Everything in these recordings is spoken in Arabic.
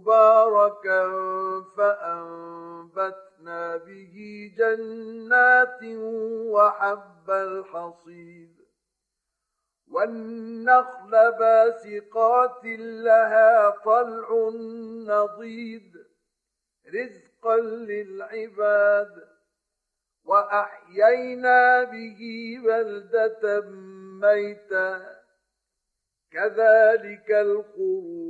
مباركا فأنبتنا به جنات وحب الحصيد. والنخل باسقات لها طلع نضيد رزقا للعباد. وأحيينا به بلدة ميتا كذلك الخروج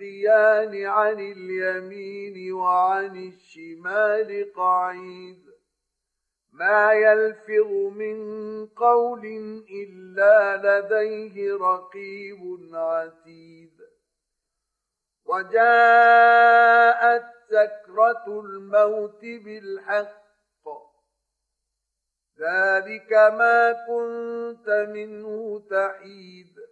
المتلقيان عن اليمين وعن الشمال قعيد. ما يلفظ من قول إلا لديه رقيب عتيد. وجاءت سكرة الموت بالحق. ذلك ما كنت منه تحيد.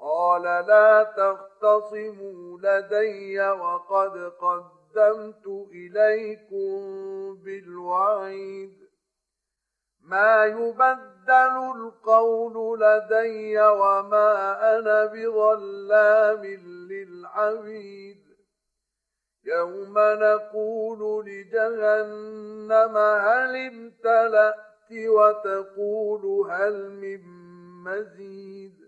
قال لا تختصموا لدي وقد قدمت إليكم بالوعيد. ما يبدل القول لدي وما أنا بظلام للعبيد. يوم نقول لجهنم هل امتلأت وتقول هل من مزيد.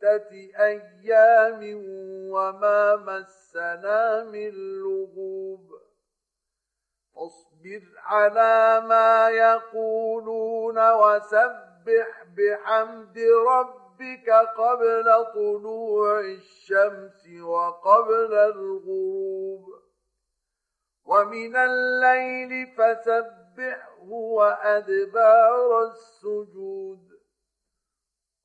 ستة أيام وما مسنا من لغوب. اصبر على ما يقولون وسبح بحمد ربك قبل طلوع الشمس وقبل الغروب. ومن الليل فسبحه وأدبار السجود.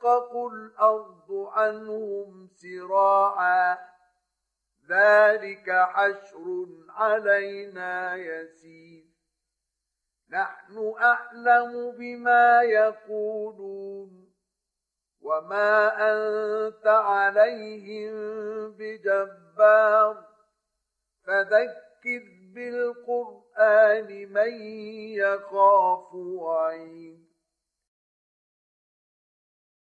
تشقق الأرض عنهم سراعا. ذلك حشر علينا يسير. نحن أعلم بما يقولون وما أنت عليهم بجبار. فذكر بالقرآن من يخاف وعيد.